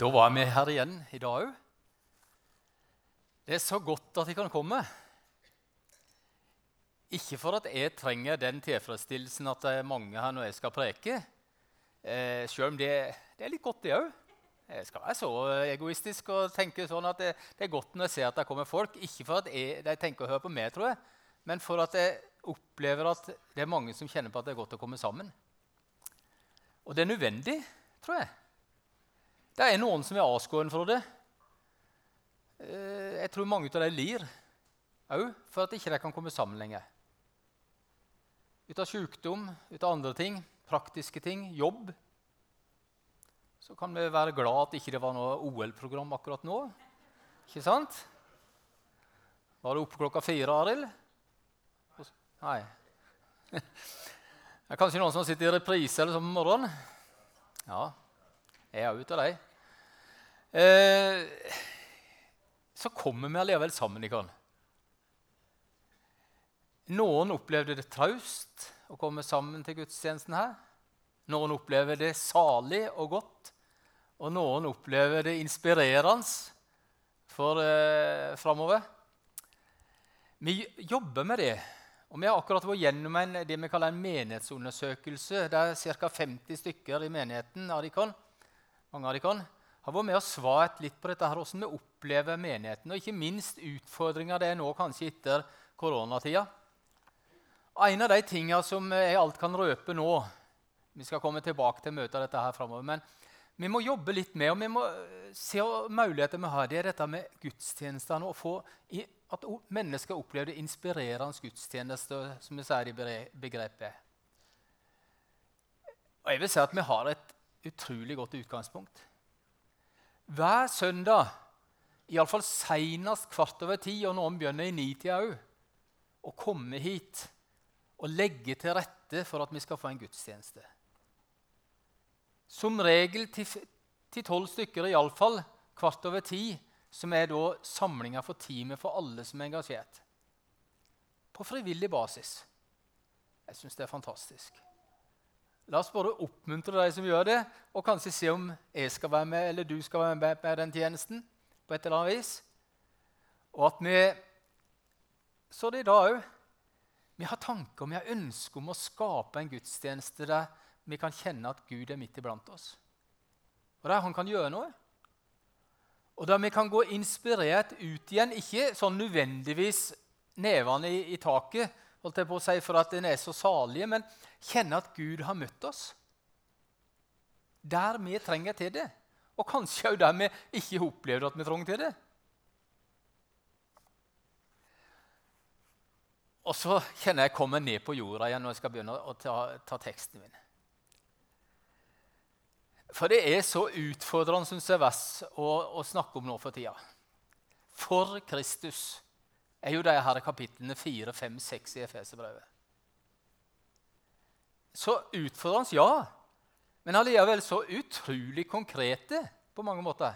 Da var vi her igjen i dag òg. Det er så godt at jeg kan komme. Ikke for at jeg trenger den tilfredsstillelsen at det er mange her når jeg skal preke. Eh, selv om det, det er litt godt, det òg. Jeg skal være så egoistisk og tenke sånn at det, det, er godt når jeg ser at det kommer folk. Ikke for at jeg, de tenker å høre på meg, tror jeg, men for at jeg opplever at det er mange som kjenner på at det er godt å komme sammen. Og det er nødvendig, tror jeg. Det er noen som er avskåret fra det. Eh, jeg tror mange av dem lir òg for at ikke de kan komme sammen lenger. Ut av sykdom, ut av andre ting, praktiske ting, jobb. Så kan vi være glad at ikke det var noe OL-program akkurat nå. Ikke sant? Var det oppe klokka fire, Arild? Nei. Det er kanskje noen som sitter i reprise eller sånn om morgenen? Ja, jeg er ute av dem. Eh, så kommer vi allikevel sammen. Ikke? Noen opplevde det traust å komme sammen til gudstjenesten her. Noen opplever det salig og godt. Og noen opplever det inspirerende for eh, framover. Vi jobber med det og Vi har akkurat vært gjennom en, det vi kaller en menighetsundersøkelse. Det er ca. 50 stykker i menigheten av mange kan, har vært med og svart litt på dette her, hvordan vi opplever menigheten. Og ikke minst utfordringa det er nå kanskje etter koronatida. En av de tingene som jeg alt kan røpe nå Vi skal komme tilbake til møtet av dette her framover. Men vi må jobbe litt med og vi må se muligheter vi har. Det er dette med gudstjenestene. og få at mennesker opplever inspirerende gudstjeneste, som vi sier i begrepet. Og jeg vil si at vi har et utrolig godt utgangspunkt. Hver søndag, iallfall seinest kvart over ti, og noen begynner i nitida òg, å komme hit og legge til rette for at vi skal få en gudstjeneste. Som regel til tolv stykker, iallfall kvart over ti som er da samlinga for teamet for alle som er engasjert. På frivillig basis. Jeg syns det er fantastisk. La oss bare oppmuntre de som gjør det, og kanskje se om jeg skal være med, eller du skal være med på den tjenesten. på et eller annet vis. Og at vi Så det i dag òg. Vi har tanker og vi har ønske om å skape en gudstjeneste der vi kan kjenne at Gud er midt iblant oss. Og der han kan gjøre noe. Og der vi kan gå inspirert ut igjen, ikke sånn nødvendigvis nevene i, i taket holdt jeg på å si, for at en er så salige, men kjenne at Gud har møtt oss der vi trenger til det. Og kanskje òg der vi ikke opplevde at vi trenger til det. Og så kjenner jeg kommer ned på jorda igjen når jeg skal begynne å ta, ta teksten min. For det er så utfordrende synes jeg, vers å, å snakke om nå for tida. For Kristus er jo de her kapitlene 4, 5, 6 i Efeserbrevet. Så utfordrende, ja. Men allikevel så utrolig konkrete på mange måter.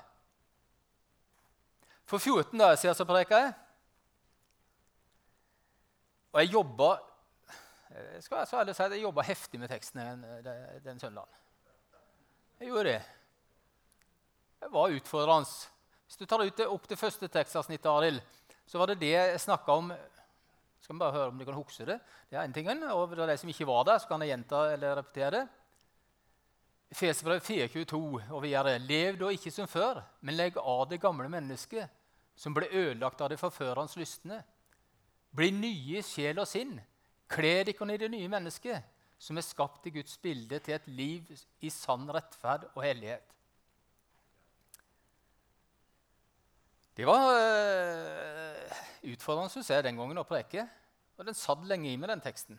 For 14 dager siden så preka jeg. Og jeg jobba jeg, så ærlig si, jeg jobba heftig med teksten den, den, søndagen. Jeg gjorde det. Det var utfordrende. Hvis du tar ut det opp til første tekstavsnitt, Arild, så var det det jeg snakka om. Skal vi bare høre om du kan huske det? Det er en ting, og for de som ikke var der, så kan jeg gjenta eller repetere det. Fesebrev 422 og videre. Lev da ikke som før, men legg av det gamle mennesket, som ble ødelagt av det forførende lystne. Bli nye i sjel og sinn. Kle dere i det nye mennesket som er skapt i Guds bilde til et liv i sann rettferd og hellighet. Det var uh, utfordrende synes jeg, den gangen å preke, og den satt lenge i meg, den teksten.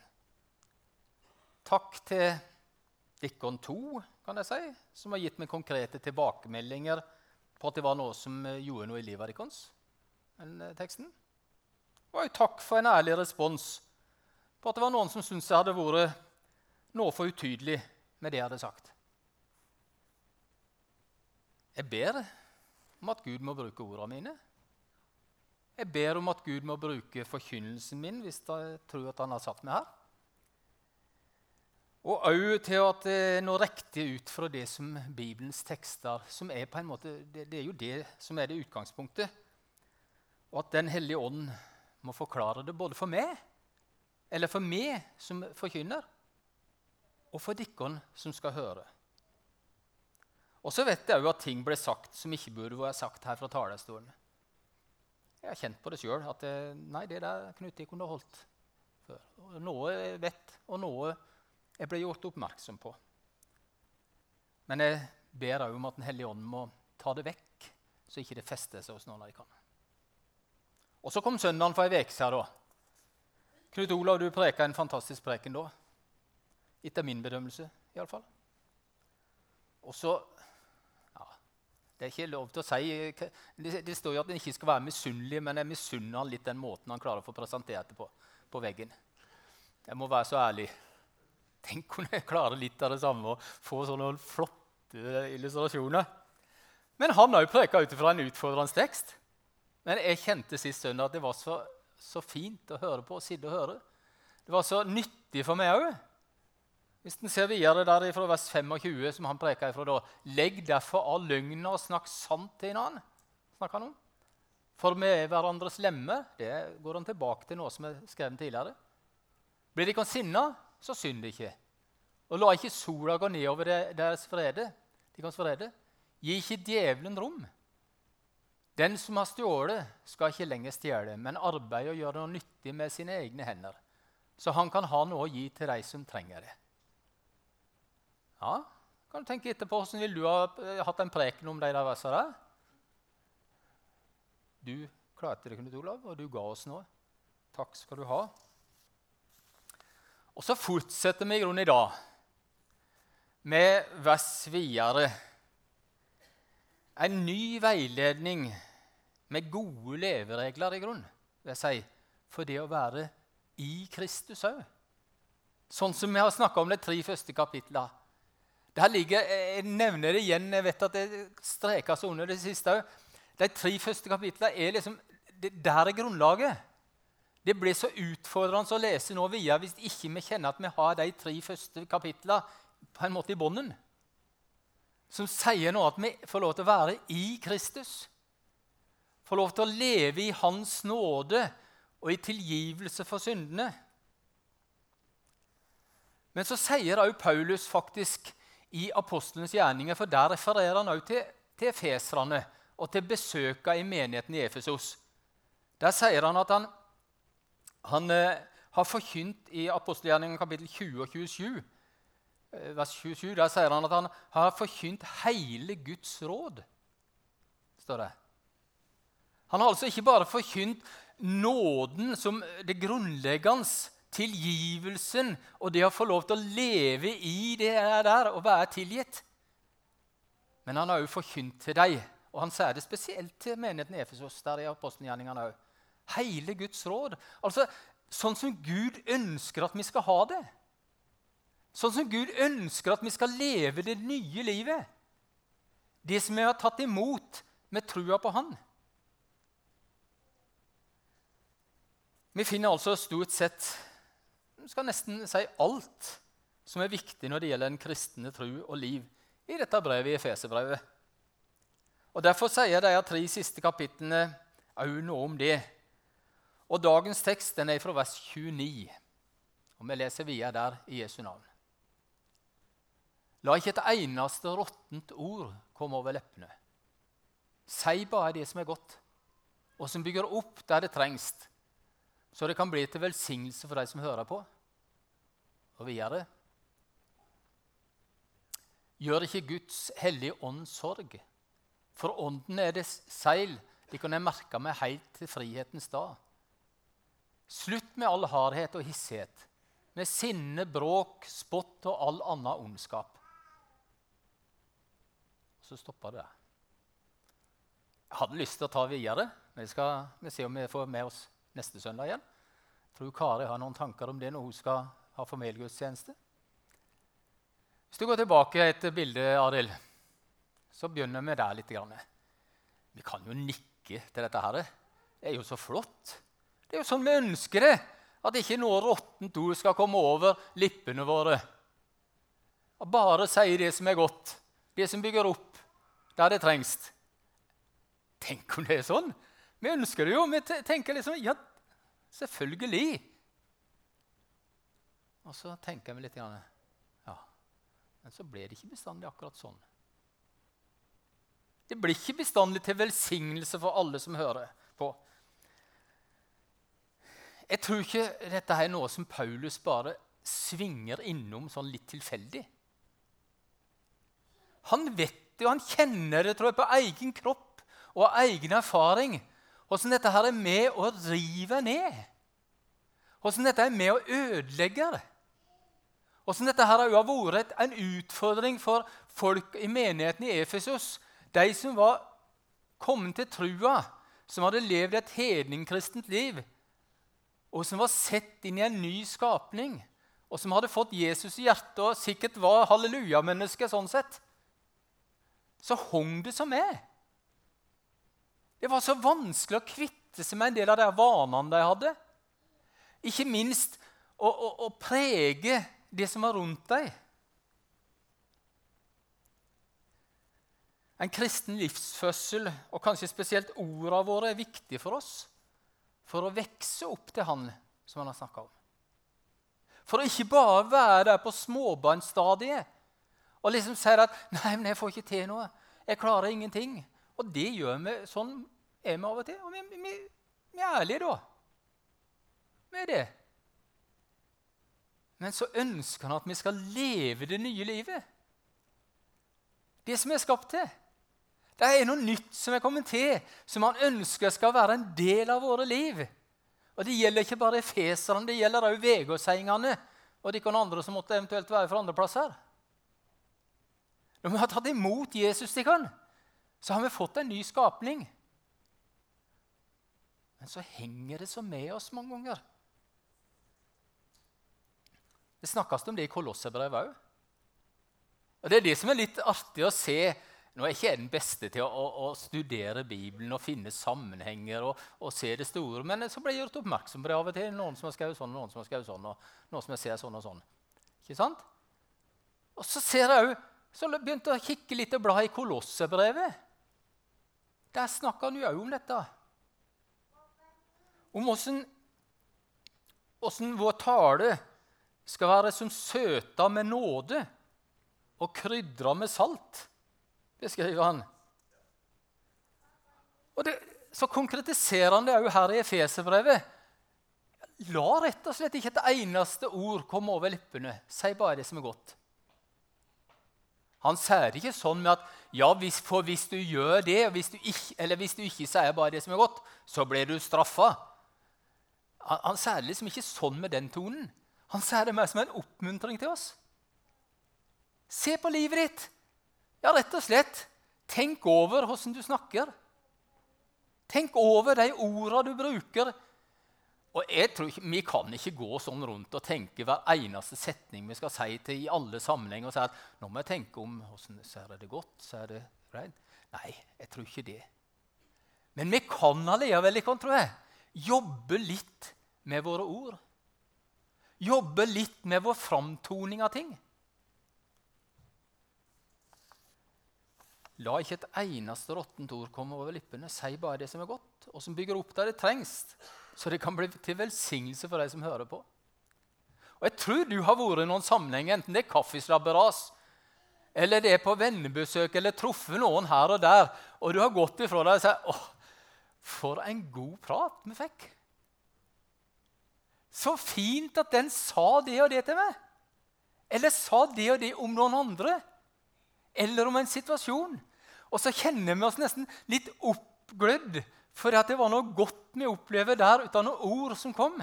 Takk til Dikkon 2, kan jeg si, som har gitt meg konkrete tilbakemeldinger på at det var noe som eh, gjorde noe i livet deres. Den uh, teksten. Og takk for en ærlig respons på at det var noen som syntes jeg hadde vært noe for utydelig med det jeg hadde sagt. Jeg ber om at Gud må bruke ordene mine. Jeg ber om at Gud må bruke forkynnelsen min hvis jeg tror at han har satt meg her. Og òg til at det når riktig ut fra det som Bibelens tekster som er på en måte, det, det, er jo det som er det utgangspunktet. Og at Den hellige ånd må forklare det både for meg, eller for meg som forkynner, og for dere som skal høre. Og så vet jeg òg at ting ble sagt som ikke burde vært sagt her fra talerstolen. Jeg har kjent på det sjøl at det, nei, det der Knut, jeg kunne holdt før. Noe jeg vet, og noe jeg ble gjort oppmerksom på. Men jeg ber òg om at Den hellige ånd må ta det vekk, så ikke det fester seg hos noen av de kan. Og så kom søndagen for ei uke siden. Knut Olav, du preka en fantastisk preken da. Etter min bedømmelse, iallfall. Og så Det er ikke lov til å si Det, det står jo at en ikke skal være misunnelig, men jeg misunner han litt den måten han klarer å få presentert det på på veggen. Jeg må være så ærlig. Tenk om jeg klarer litt av det samme og få sånne flotte illustrasjoner. Men han har jo preka ut fra en utfordrende tekst. Men jeg kjente sist søndag at det var så, så, fint å høre på og sitte og høre. Det var så nyttig for meg òg. Hvis en ser videre der fra vers 25, som han preka ifra da Legg derfor av løgna og snakk sant til hverandre. Snakker han om. For vi er hverandres lemmer. Det går han tilbake til noe som er skrevet tidligere. Blir de kan sinna, så synd ikke. Og la ikke sola gå nedover deres frede. deres frede. Gi ikke djevelen rom. Den som har stjålet, skal ikke lenger stjele, men arbeide og gjøre noe nyttig med sine egne hender, så han kan ha noe å gi til de som trenger det. Ja, kan du tenke etterpå, Hvordan ville du ha eh, hatt en preken om de der versene? Du klarte det, Knut Olav, og du ga oss noe. Takk skal du ha. Og så fortsetter vi i grunnen i dag med vers videre. En ny veiledning med gode leveregler i grunn, vil jeg si, for det å være i Kristus òg. Sånn som vi har snakka om de tre første kapitlene. Der ligger, Jeg nevner det igjen, jeg vet at det strekes under det siste òg. De tre første kapitlene er liksom det, Der er grunnlaget. Det blir så utfordrende å lese nå videre hvis ikke vi kjenner at vi har de tre første kapitlene på en måte i bånden. Som sier noe at vi får lov til å være i Kristus. Får lov til å leve i Hans nåde og i tilgivelse for syndene. Men så sier òg Paulus faktisk i apostlenes gjerninger, for der refererer han også til, til feserne og til besøka i menigheten i Efesos. Der sier han at han, han eh, har forkynt i apostelgjerningen kapittel 20 og 27, eh, vers 27, Der sier han at han har forkynt hele Guds råd. står det. Han har altså ikke bare forkynt nåden som det grunnleggende, tilgivelsen og det å få lov til å leve i det der og være tilgitt. Men han har også forkynt til deg og han sier det spesielt til menigheten i Efesos. der i apostelgjerningene. Hele Guds råd. Altså, Sånn som Gud ønsker at vi skal ha det. Sånn som Gud ønsker at vi skal leve det nye livet. Det som vi har tatt imot med trua på Han. Vi finner altså stort sett skal nesten si alt som er viktig når det gjelder den kristne tro og liv, i dette brevet i Efeserbrevet. Og Derfor sier de tre siste kapitlene òg noe om det. Og Dagens tekst den er fra vers 29, og vi leser videre der i Jesu navn. La ikke et eneste råttent ord komme over leppene. Si bare det som er godt, og som bygger opp der det trengs, så det kan bli til velsignelse for de som hører på. Og videre Gjør ikke Guds hellige ånd sorg for ånden er det seil de jeg merke meg helt til frihetens dag. Slutt med all hardhet og hissighet, med sinne, bråk, spott og all annen ondskap. Så stoppa det. Jeg hadde lyst til å ta videre, men vi skal se om vi får med oss neste søndag igjen. Jeg tror Kari har noen tanker om det når hun skal ha familiegudstjeneste. Hvis du går tilbake et bilde, Arild så begynner vi der litt. Vi kan jo nikke til dette her. Det er jo så flott. Det er jo sånn vi ønsker det. At ikke noe råttent ord skal komme over lippene våre. og bare si det som er godt, det som bygger opp der det trengs. Tenk om det er sånn! Vi ønsker det jo. Vi tenker liksom Ja, selvfølgelig. Og så tenker jeg meg litt grann, Ja, men så ble det ikke bestandig akkurat sånn. Det blir ikke bestandig til velsignelse for alle som hører på. Jeg tror ikke dette er noe som Paulus bare svinger innom sånn litt tilfeldig. Han vet det, og han kjenner det tror jeg, på egen kropp og egen erfaring. Hvordan dette her er med å rive ned. Hvordan dette er med å ødelegge. Hvordan dette her har vært en utfordring for folk i menigheten i Efesus. De som var kommet til trua, som hadde levd et hedningkristent liv og som var sett inn i en ny skapning, og som hadde fått Jesus i hjertet og sikkert var halleluja-menneske sånn sett, så hung det som er. Det var så vanskelig å kvitte seg med en del av de vanene de hadde. Ikke minst å, å, å prege det som var rundt deg. En kristen livsfødsel, og kanskje spesielt ordene våre, er viktig for oss for å vokse opp til han som han har snakka om. For å ikke bare være der på småbarnsstadiet og liksom si at 'Nei, men jeg får ikke til noe. Jeg klarer ingenting.' Og det gjør vi. Sånn er vi av og til. Og vi, vi, vi er ærlige da Vi er det. Men så ønsker han at vi skal leve det nye livet. Det som er skapt til. Det er noe nytt som er kommet til, som han ønsker skal være en del av våre liv. Og Det gjelder ikke bare feserne, det gjelder òg vegårseingene og de andre som måtte eventuelt være fra andre plasser. Når vi har tatt imot Jesus, kan, så har vi fått en ny skapning. Men så henger det så med oss mange ganger. Det snakkes om det i Kolosserbrevet òg. Og det er det som er litt artig å se nå er ikke den beste til å, å, å, studere Bibelen og finne sammenhenger og, og, se det store, men så blir jeg gjort oppmerksom på det av og til. Noen som har skrevet sånn, noen som har skrevet sånn, og noen som jeg ser sånn og sånn. Ikke sant? Og så ser jeg også, så begynte jeg å kikke litt og bla i Kolossebrevet. Der snakker han jo òg om dette. Om åssen vår tale skal være som søta med nåde og krydra med salt beskriver han. Og det, Så konkretiserer han det òg her i Efeserbrevet. La rett og slett ikke et eneste ord komme over lippene. Si bare det som er godt. Han sier det ikke sånn med at ja, hvis, for hvis du gjør det, hvis du ikke, eller hvis du ikke sier bare det som er godt, så blir du straffa. Han, han sier det liksom ikke sånn med den tonen. Han sier det mer som en oppmuntring til oss. Se på livet ditt. Ja, rett og slett tenk over hvordan du snakker. Tenk over de ordene du bruker. Og jeg tror ikke, Vi kan ikke gå sånn rundt og tenke hver eneste setning vi skal si til i alle sammenhenger og si at nå må jeg tenke om hvordan ser det godt, ser det greit. Nei, jeg tror ikke det. Men vi kan allikevel tror jeg, jobbe litt med våre ord. Jobbe litt med vår framtoning av ting. La ikke et eneste råttent ord komme over lippene. Si bare det som er godt, og som bygger opp der det trengs, så det kan bli til velsignelse for de som hører på. Og Jeg tror du har vært i noen sammenheng, enten det er kaffeslabberas, eller det er på vennebesøk, eller truffet noen her og der, og du har gått ifra deg og sagt 'Å, for en god prat vi fikk. Så fint at den sa det og det til meg. Eller sa det og det om noen andre eller om en situasjon. Og så kjenner vi oss nesten litt oppglødd for at det var noe godt vi opplever der ut av noen ord som kom.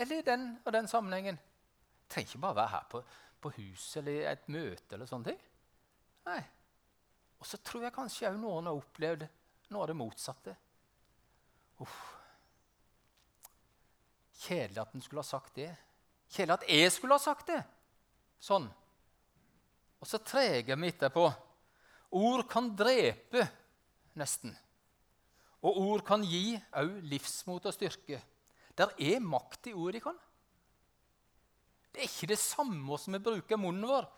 Eller i den og den sammenhengen. Det trenger ikke bare være her på, på huset eller et møte. eller sånne ting. Nei. Og så tror jeg kanskje òg noen har opplevd noe av det motsatte. Uff. Kjedelig at han skulle ha sagt det. Kjedelig at jeg skulle ha sagt det. Sånn. Og så treger vi etterpå. Ord kan drepe, nesten. Og ord kan gi òg livsmot og styrke. Der er makt i ordet. vårt. Det er ikke det samme som vi bruker munnen vår.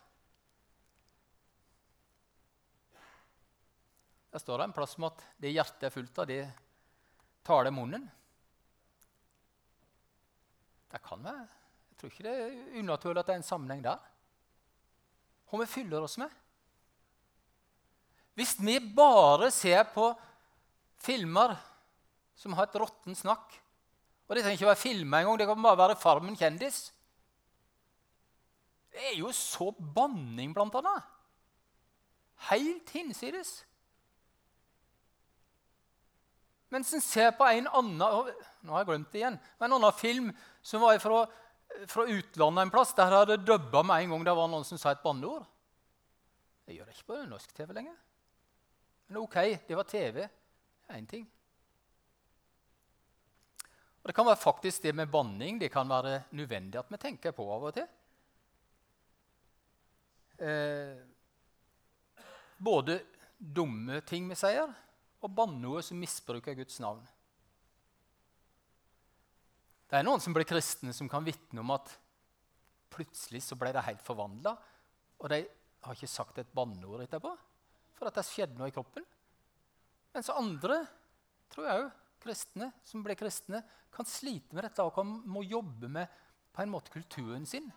Der står det en plass om at det hjertet er fullt av, det taler munnen. Det kan være. Jeg tror ikke det er unaturlig at det er en sammenheng der. Hva vi fyller oss med. Hvis vi bare ser på filmer som har et råttent snakk Og det trenger ikke være filmer engang, det kan bare være Farmen kjendis. Det er jo så banning, blant annet. Helt hinsides. Mens en ser på en annen nå har jeg glemt det igjen, en annen film som var fra, fra utlandet en plass, der hadde dubba med en gang det var noen som sa et banneord. Det gjør det ikke på norsk TV lenger. Men ok, det var TV. Én ting. Og Det kan være faktisk det med banning det kan være nødvendig at vi tenker på av og til. Eh, både dumme ting vi sier, og banneord som misbruker Guds navn. Det er noen som blir kristne, som kan vitne om at plutselig så ble de helt forvandla, og de har ikke sagt et banneord etterpå for at det skjedde noe i kroppen. Mens andre, tror jeg òg, kristne som ble kristne, kan slite med dette og kan, må jobbe med på en måte kulturen sin,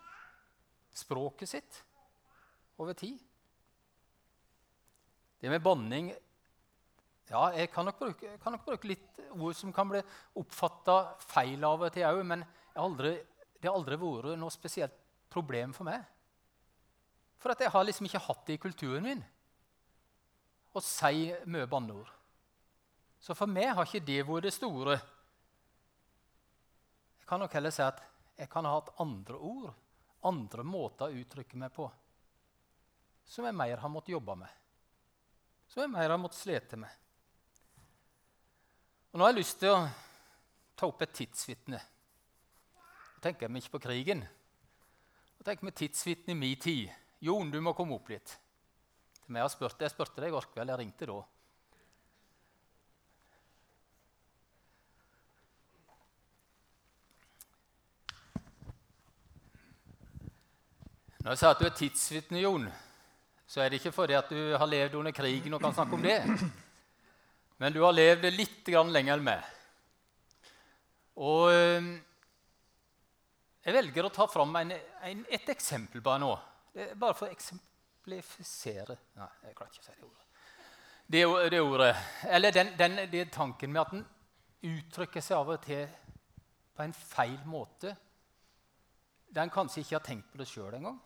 språket sitt, over tid. Det med banning ja, jeg kan nok, bruke, kan nok bruke, litt ord som kan bli oppfatta feil av og til òg, men aldri, det har aldri vært noe spesielt problem for meg. For at jeg har liksom ikke hatt det i kulturen min å si mye banneord. Så for meg har ikke det vært det store. Jeg kan nok heller si at jeg kan ha hatt andre ord, andre måter å uttrykke meg på, som jeg mer har måttet jobbe med, som jeg mer har måttet slite med. Og Nå har jeg lyst til å ta opp et tidsvitne. Da tenker vi ikke på krigen. Da tenker vi tidsvitne i min tid. Jon, du må komme opp litt. Jeg spurte, jeg spurte deg i går kveld. Jeg ringte da. Når jeg sa at du er tidsvitne, Jon, så er det ikke fordi at du har levd under krigen og kan snakke om det. Men du har levd litt lenger enn meg. Og eh, jeg velger å ta fram en, en, et eksempel bare nå. Bare for å eksemplifisere Nei, jeg klarer ikke å si det ordet. Det, det ordet, Eller den, den, den tanken med at en uttrykker seg av og til på en feil måte. Der en kanskje ikke har tenkt på det sjøl engang.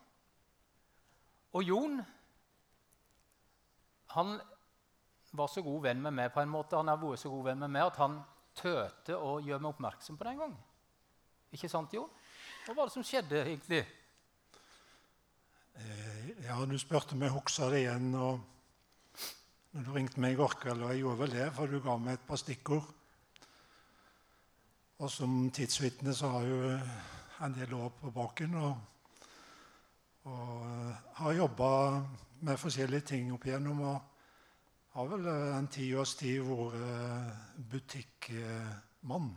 Og Jon han var så god venn med meg på en måte, han har vært så god venn med meg at han tøte å gjøre meg oppmerksom på det en gang. Ikke sant, Jon? Hva var det som skjedde egentlig? Eh, ja, du spurte meg husker det igjen. og når Du ringte meg i går kveld, og jeg gjorde vel det, for du ga meg et par stikkord. Og som tidsvitne så har jeg jo en del år på baken. og og eh, har jobba med forskjellige ting opp igjennom. Og har vel eh, en ti års tid vært eh, butikkmann.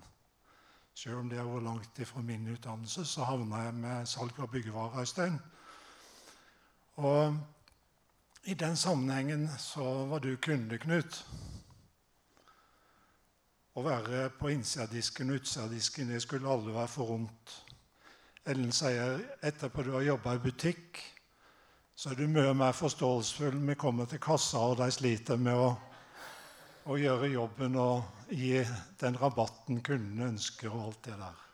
Selv om det vært langt ifra min utdannelse, så havna jeg med salg av byggevarer en stund. Og i den sammenhengen så var du kunde, Knut. Å være på innsida-disken og utsida-disken det skulle alle være forunt. Ellen sier etterpå du har jobba i butikk, så er du mye mer forståelsesfull. Vi kommer til kassa, og de sliter med å, å gjøre jobben og gi den rabatten kundene ønsker. og alt det der.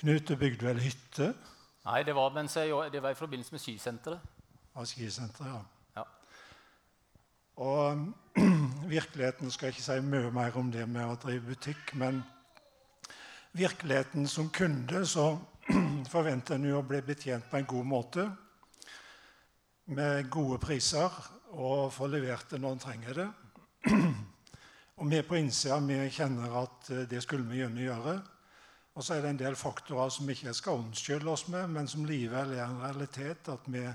Knut, du bygde vel hytte? Nei, det var, jeg, det var i forbindelse med skisenteret. Ja, skisenteret, ja. ja. Og virkeligheten skal jeg ikke si mye mer om det med å drive butikk, men virkeligheten som kunde, så forventer en å bli betjent på en god måte med gode priser og få levert det når en trenger det. Og vi på innsida vi kjenner at eh, det skulle vi gjerne gjøre. Og så er det en del faktorer som vi ikke skal unnskylde oss med, men som likevel er en realitet. At vi,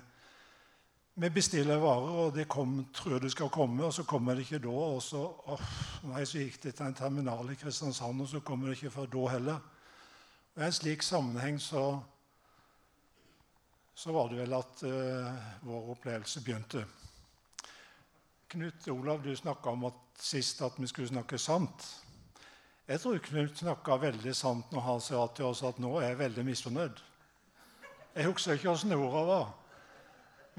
vi bestiller varer, og det kom, tror det skal komme, og så kommer det ikke da. Og så, oh, nei, så gikk det til en terminal i Kristiansand, og så kommer det ikke før da heller. Og I en slik sammenheng så, så var det vel at uh, vår opplevelse begynte. Knut Olav, du snakka om at sist at vi skulle snakke sant. Jeg tror Knut snakka veldig sant når han sa til oss at nå er jeg veldig misfornøyd. Jeg husker ikke åssen orda var.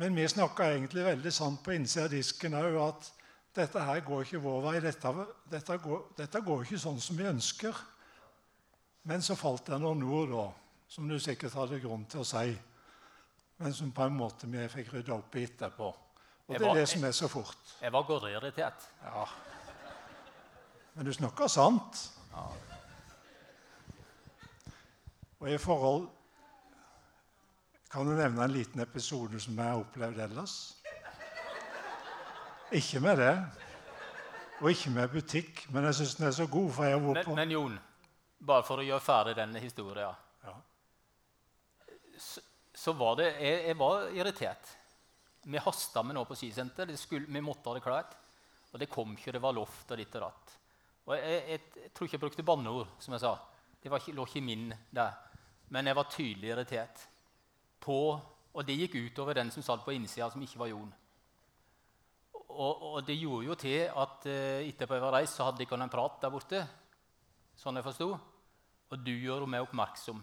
Men vi snakka egentlig veldig sant på innsida av disken òg at dette her går ikke vår vei. Dette, dette, går, dette, går, ikke sånn som vi ønsker. Men så falt det noen ord da, som du sikkert hadde grunn til å si, men som på en måte vi fikk rydda opp i etterpå. Og det er det som er så fort. Jeg var gårdirritert. Ja. Men du snakker sant. Ja. Og i forhold Kan du nevne en liten episode som jeg har opplevd ellers? Ikke med det. Og ikke med butikk. Men jeg syns den er så god. for jeg men, på... men Jon, bare for å gjøre ferdig denne historien. Så, var det jeg, jeg var irritert. Vi hasta med noe på skisenter. vi måtte ha det klart. Og det kom ikke, det var lovt og ditt og datt. Og jeg, jeg, jeg, tror ikke jeg brukte banneord, som jeg sa. Det ikke, lå ikke min der. Men jeg var tydelig irritert. På, og det gikk utover den som satt på innsida, som ikke var Jon. Og, og, det gjorde jo til at eh, etterpå jeg var reist, så hadde de ikke en prat der borte. Sånn jeg forsto. Og du gjør meg oppmerksom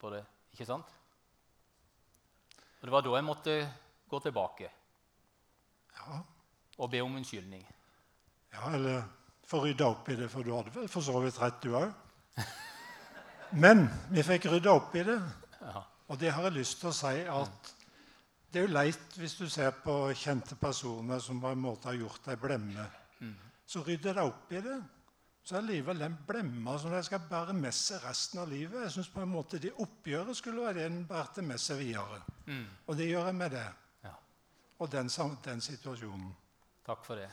på det. Ikke sant? Og det var da jeg måtte gå tilbake ja. og be om unnskyldning. Ja, eller få rydda opp i det, for du hadde vel for så vidt rett, du òg. Men vi fikk rydda opp i det. Ja. Og det har jeg lyst til å si at det er jo leit hvis du ser på kjente personer som på en måte har gjort ei blemme. Mm. Så rydder de opp i det. Så er livet den blemma som de skal bære med seg resten av livet. Jeg synes på en måte Det oppgjøret skulle være det en bærte med seg videre. Mm. Og det gjør jeg med det og den, den, situasjonen. Takk for det.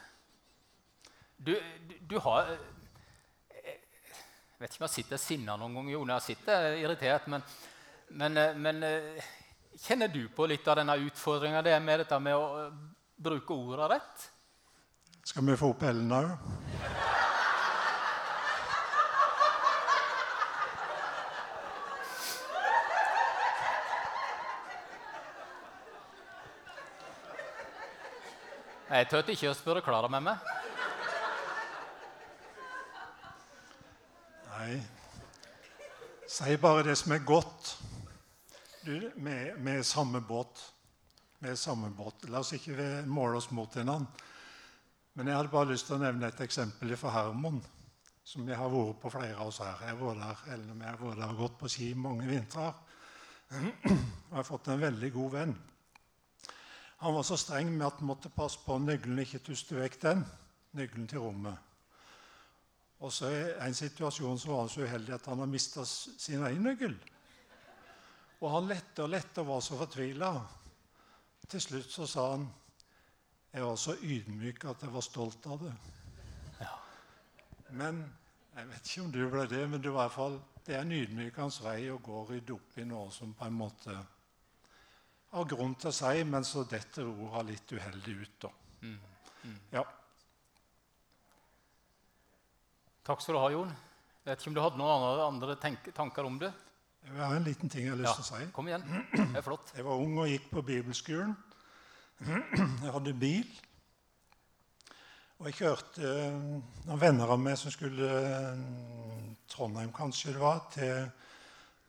Du, du, du har Jeg vet ikke om jeg sitter sinna noen gang, Jon. Jeg sitter irritert, men, men, men, kjenner du på litt av denne utfordringa det med dette med å bruke orda rett? Skal vi få opp Ellen òg? Jeg turte ikke å spørre Klara med meg. Nei. Si bare det som er godt. Du, vi, er samme båt. Vi er samme båt. La oss ikke måle oss mot hverandre. Men jeg hadde bare lyst til å nevne et eksempel fra Hermon, som vi har vært på flere av oss her. Jeg har der, eller vi har vært der og gått på ski mange vintrer. Jeg har fått en veldig god venn. Han var så streng med at han måtte passe på nøkkelen ikke tuste vekk den. Nøkkelen til rommet. Og så i en situasjon så var han så uheldig at han har mista sin egen nøkkel. Og han lette og lette og var så fortvila. Til slutt så sa han jeg var så ydmyk at jeg var stolt av det. Ja. Men jeg vet ikke om du ble det, men det, var i hvert fall, det er en ydmykende vei å gå og rydde opp i noe som på en måte har grunn til å si, men så detter orda litt uheldig ut. da. Mm. Mm. Ja. Takk skal du ha, Jon. Jeg vet ikke om du hadde noen andre, andre tanker om det? Jeg har en liten ting jeg har lyst til ja. å si. Kom igjen. Det er flott. Jeg var ung og gikk på bibelskolen. Jeg hadde bil. Og jeg kjørte eh, noen venner av meg som skulle eh, Trondheim, kanskje det var, til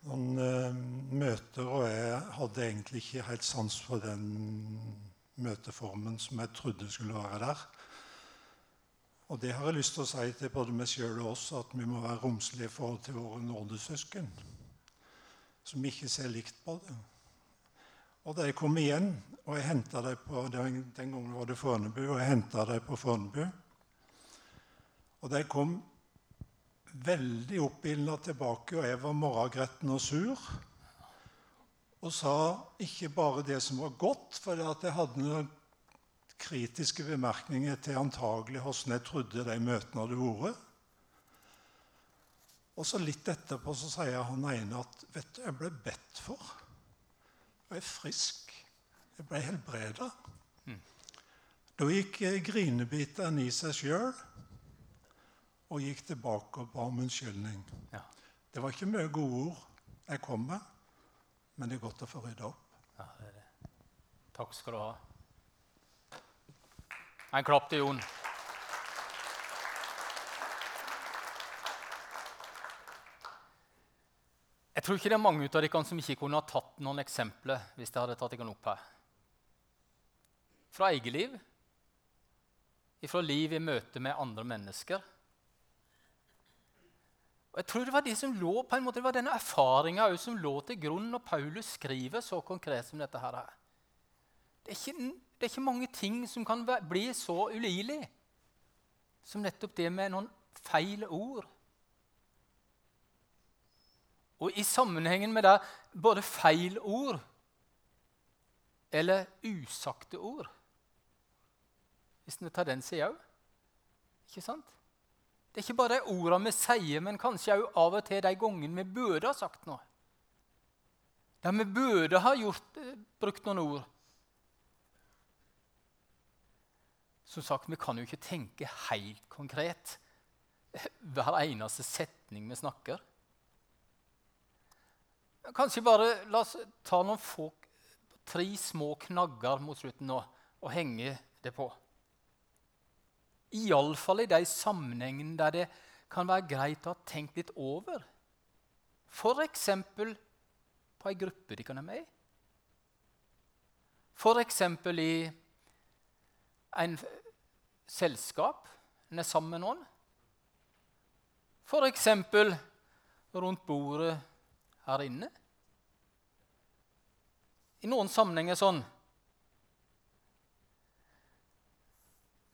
noen uh, møter, og jeg hadde egentlig ikke helt sans for den møteformen som jeg trodde skulle være der. Og det har jeg lyst til å si til både meg sjøl og oss, at vi må være romslige i forhold til våre nådesøsken, som ikke ser likt på det. Og jeg kom igjen, og jeg henta dem på den, den gangen var det Fornebu, og jeg henta dem på Fornebu Og jeg kom veldig oppildna tilbake, og jeg var morgengretten og sur. Og sa ikke bare det som var godt, for jeg hadde noen kritiske bemerkninger til antagelig hvordan jeg trodde de møtene hadde vært. Og så litt etterpå så sier han ene at vet du, jeg ble bedt for. Jeg er frisk. Jeg ble helbreda. Mm. Da gikk grinebiteren i seg sjøl og gikk tilbake og ba om unnskyldning. Ja. Det var ikke mye gode ord jeg kom med, men det er godt å få rydda opp. Ja, Takk skal du ha. En klapp til Jon. Jeg tror ikke det er mange av dere som ikke kunne ha tatt noen eksempler hvis jeg hadde tatt dere opp her. Fra eget liv, fra liv i møte med andre mennesker. Og jeg tror Det var det som lå, på en måte, det var denne erfaringa som lå til grunn når Paulus skriver så konkret som dette. her. Det er, ikke, det er ikke mange ting som kan bli så ulidelig som nettopp det med noen feil ord og i sammenhengen med det både feil ord eller usagte ord. Hvis vi tar den sida òg. Ikke sant? Det er ikke bare de ordene vi sier, men kanskje òg av og til de gangene vi burde ha sagt noe. Der vi burde ha gjort, eh, brukt noen ord. Som sagt, Vi kan jo ikke tenke helt konkret hver eneste setning vi snakker. Kanskje bare la oss ta noen få, tre små knagger mot slutten nå og henge det på. Iallfall i de sammenhengene der det kan være greit å ha tenkt litt over. F.eks. på ei gruppe de kan være med i. F.eks. i en selskap en er sammen med noen. F.eks. rundt bordet her inne. I noen sammenhenger sånn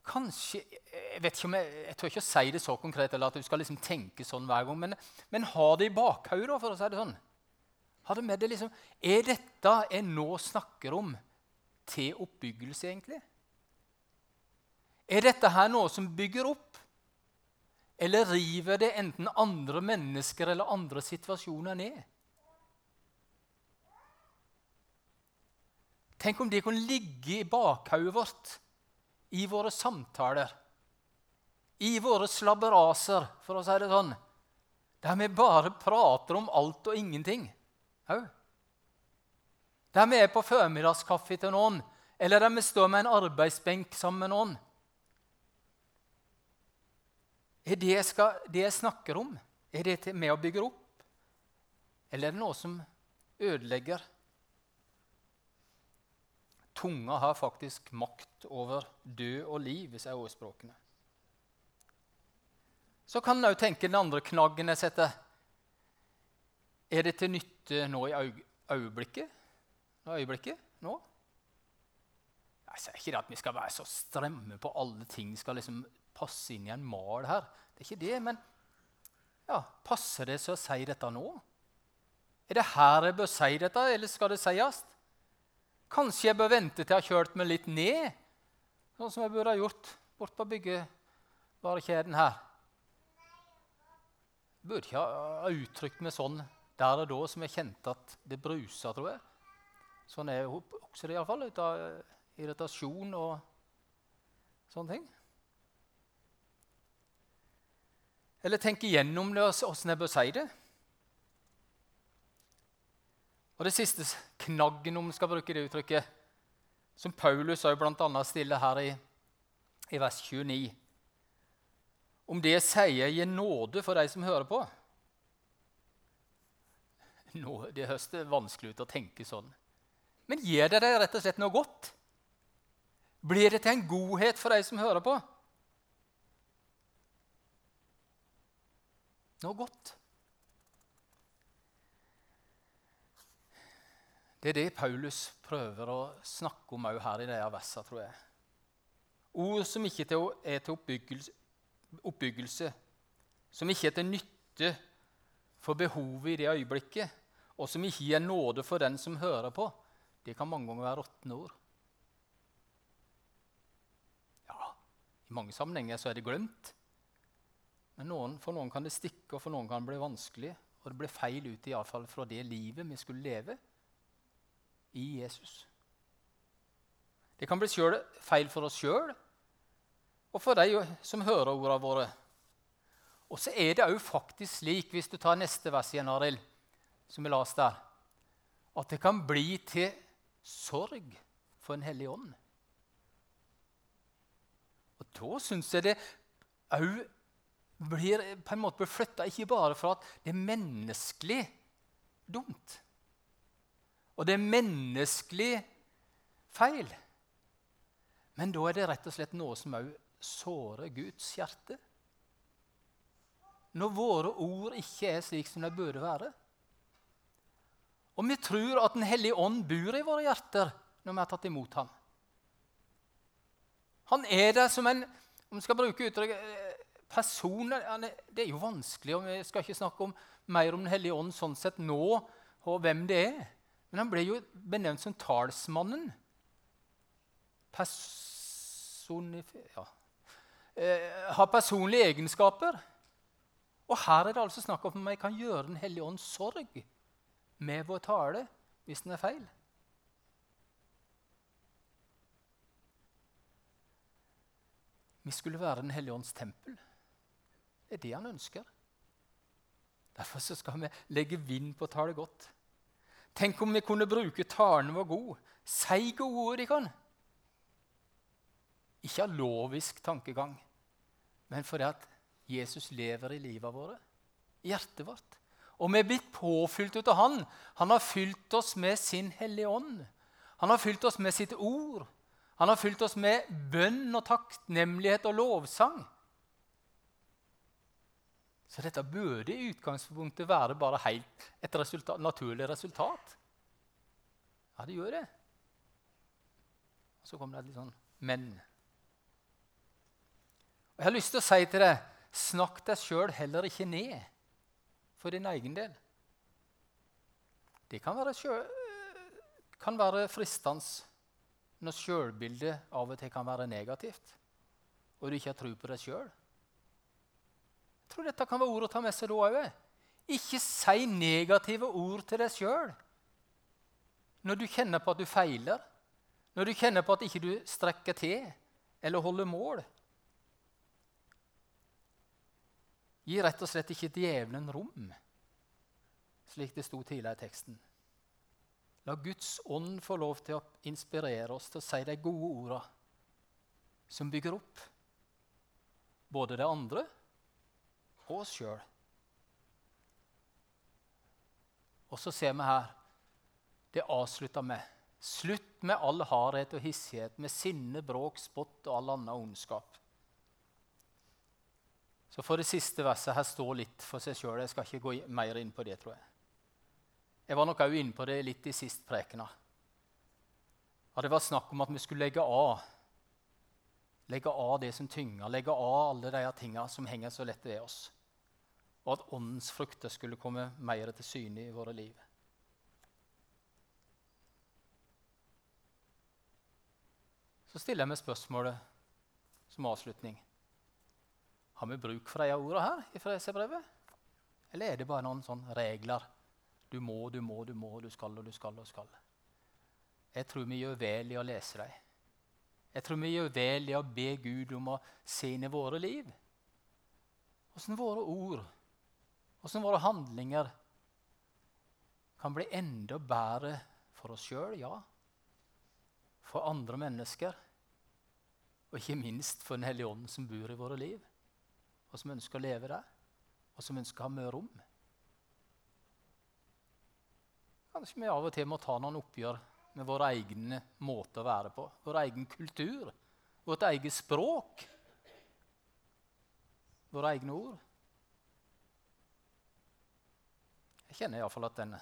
Kanskje Jeg vet ikke om jeg, jeg tør ikke å si det så konkret, eller at du skal liksom tenke sånn hver gang, men, men ha det i bakhodet, for å si det sånn. Ha det med det liksom, Er dette jeg nå snakker om, til oppbyggelse, egentlig? Er dette her noe som bygger opp? Eller river det enten andre mennesker eller andre situasjoner ned? Tenk om det kunne ligge i bakhodet vårt i våre samtaler, i våre slabberaser, for å si det sånn, der vi bare prater om alt og ingenting. Der vi er på førmiddagskaffe til noen, eller der vi står med en arbeidsbenk sammen med noen. Er det jeg, skal, det jeg snakker om, er det med å bygge opp? Eller er det noe som ødelegger? Tunga har faktisk makt over død og liv, sier ordspråkene. Så kan en òg tenke den andre knaggen jeg setter. Er det til nytte nå i øyeblikket? Nå øyeblikket? Nå? Jeg sier ikke at vi skal være så stremme på alle ting skal liksom passe inn i en mal her. Det er ikke det, men ja, passer det seg å si dette nå? Er det her jeg bør si dette, eller skal det sies? Kanskje jeg bør vente til jeg har kjørt meg litt ned, sånn som jeg burde ha gjort bort på byggevarekjeden her. Jeg burde ikke ha uttrykt meg sånn der og da som jeg kjente at det brusa, tror jeg. Sånn er jo også det iallfall, ut av irritasjon og sånne ting. Eller tenke igjennom det, åssen jeg bør si det. Og det siste knaggen, om vi skal bruke det uttrykket, som Paulus bl.a. stiller her i, i vers 29 Om det sier gir nåde for de som hører på Nå, Det høres vanskelig ut å tenke sånn. Men gir det deg rett og slett noe godt? Blir det til en godhet for de som hører på? Noe godt. Det er det Paulus prøver å snakke om òg her i disse versene, tror jeg. Ord som ikke er til oppbyggelse, oppbyggelse, som ikke er til nytte for behovet i det øyeblikket, og som ikke gir nåde for den som hører på, det kan mange ganger være råtne ord. Ja, i mange sammenhenger så er det glemt. Men noen, for noen kan det stikke, og for noen kan det bli vanskelig. Og det blir feil ut i fall fra det livet vi skulle leve i Jesus. Det kan bli feil for oss sjøl og for de som hører ordene våre. Og så er det òg faktisk slik, hvis du tar neste vers igjen, Arild, som vi las der, at det kan bli til sorg for en hellig ånd. Og Da syns jeg det òg blir på en måte flytta ikke bare fra at det er menneskelig dumt, og det er menneskelig feil, men da er det rett og slett noe som òg sårer Guds hjerte. Når våre ord ikke er slik som de burde være. Og vi tror at Den hellige ånd bor i våre hjerter når vi har tatt imot ham. Han er der som en om vi skal bruke uttrykket, eh, person Det er jo vanskelig, og vi skal ikke snakke om, mer om Den hellige ånd sånn sett nå, og hvem det er. Men han ble jo benevnt som talsmannen. Personif ja. eh, har personlige egenskaper. Og her er det altså snakk om at vi kan gjøre Den hellige ånds sorg med vår tale hvis den er feil. Vi skulle være Den hellige ånds tempel. Det er det han ønsker. Derfor skal vi legge vind på å tale godt. Tenk om vi kunne bruke talen vår god. Si gode ord, de kan. Ikke av lovisk tankegang, men fordi at Jesus lever i livet vårt, i hjertet vårt. Og vi er blitt påfylt ut av Han. Han har fylt oss med sin Hellige Ånd. Han har fylt oss med sitt ord. Han har fylt oss med bønn og takknemlighet og lovsang. Så dette burde i utgangspunktet være bare helt et resultat, naturlig resultat. Ja, det gjør det. Og så kommer det et litt sånn men. Og Jeg har lyst til å si til deg snakk deg sjøl heller ikke ned for din egen del. Det kan være, kan være fristende når sjølbildet av og til kan være negativt, og du ikke har tro på deg sjøl. Tror dette kan være ord å ta med seg da òg. Ikke si negative ord til deg sjøl når du kjenner på at du feiler, når du kjenner på at ikke du strekker til eller holder mål. Gi rett og slett ikke djevelen rom, slik det sto tidligere i teksten. La Guds ånd få lov til å inspirere oss til å si de gode orda som bygger opp både det andre og oss sjøl. Og så ser vi her det avslutter med Slutt med all hardhet og hissighet, med sinne, bråk, spott og all annen ondskap. Så for det siste verset her står litt for seg sjøl. Jeg skal ikke gå mer inn på det, tror jeg. Jeg var nok òg inne på det litt i sist prekena. det var snakk om at vi skulle legge av legge av det som tynger, legge av alle de tingene som henger så lett ved oss. Og at åndens frukter skulle komme mer til syne i våre liv. Så stiller jeg meg spørsmålet som avslutning. Har vi bruk for disse ordene her i Freserbrevet? Eller er det bare noen sånne regler du må, du må, du må, du skal og du skal og skal. Jeg tror vi gjør vel i å lese dem. Jeg tror vi gjør vel i å be Gud om å se inn i våre liv. Åssen våre ord, åssen våre handlinger kan bli enda bedre for oss sjøl, ja. For andre mennesker. Og ikke minst for Den hellige ånd som bor i våre liv, og som ønsker å leve der, og som ønsker å ha mye rom. Kanskje vi av og til må ta noen oppgjør med vår egen måte å være på. Vår egen kultur, vårt eget språk, våre egne ord. Jeg kjenner iallfall at denne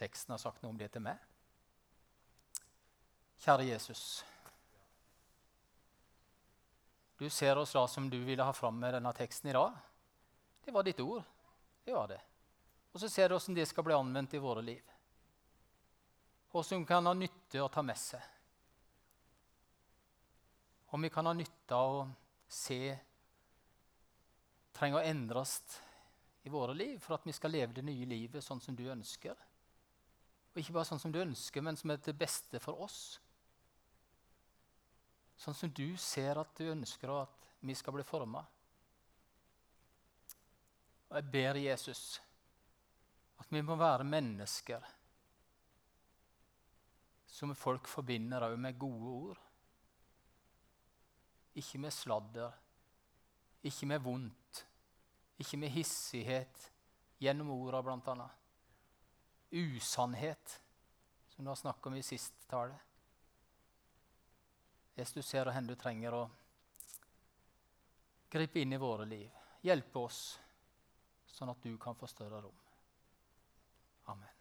teksten har sagt noe om det til meg. Kjære Jesus. Du ser oss da som du ville ha fram med denne teksten i dag. Det var ditt ord. Det var det. Og så ser du hvordan det skal bli anvendt i våre liv og som kan ha nytte å ta med seg. Om vi kan ha nytte av å se trenger å endres i våre liv for at vi skal leve det nye livet sånn som du ønsker. Og ikke bare sånn som du ønsker, men som er det beste for oss. Sånn som du ser at du ønsker at vi skal bli forma. Og jeg ber Jesus at vi må være mennesker som folk forbinder òg med gode ord. Ikke med sladder, ikke med vondt, ikke med hissighet gjennom orda, bl.a. Usannhet, som du har snakket om i sist tale. Jesus, du ser hvor du trenger å gripe inn i våre liv. Hjelpe oss, sånn at du kan få større rom. Amen.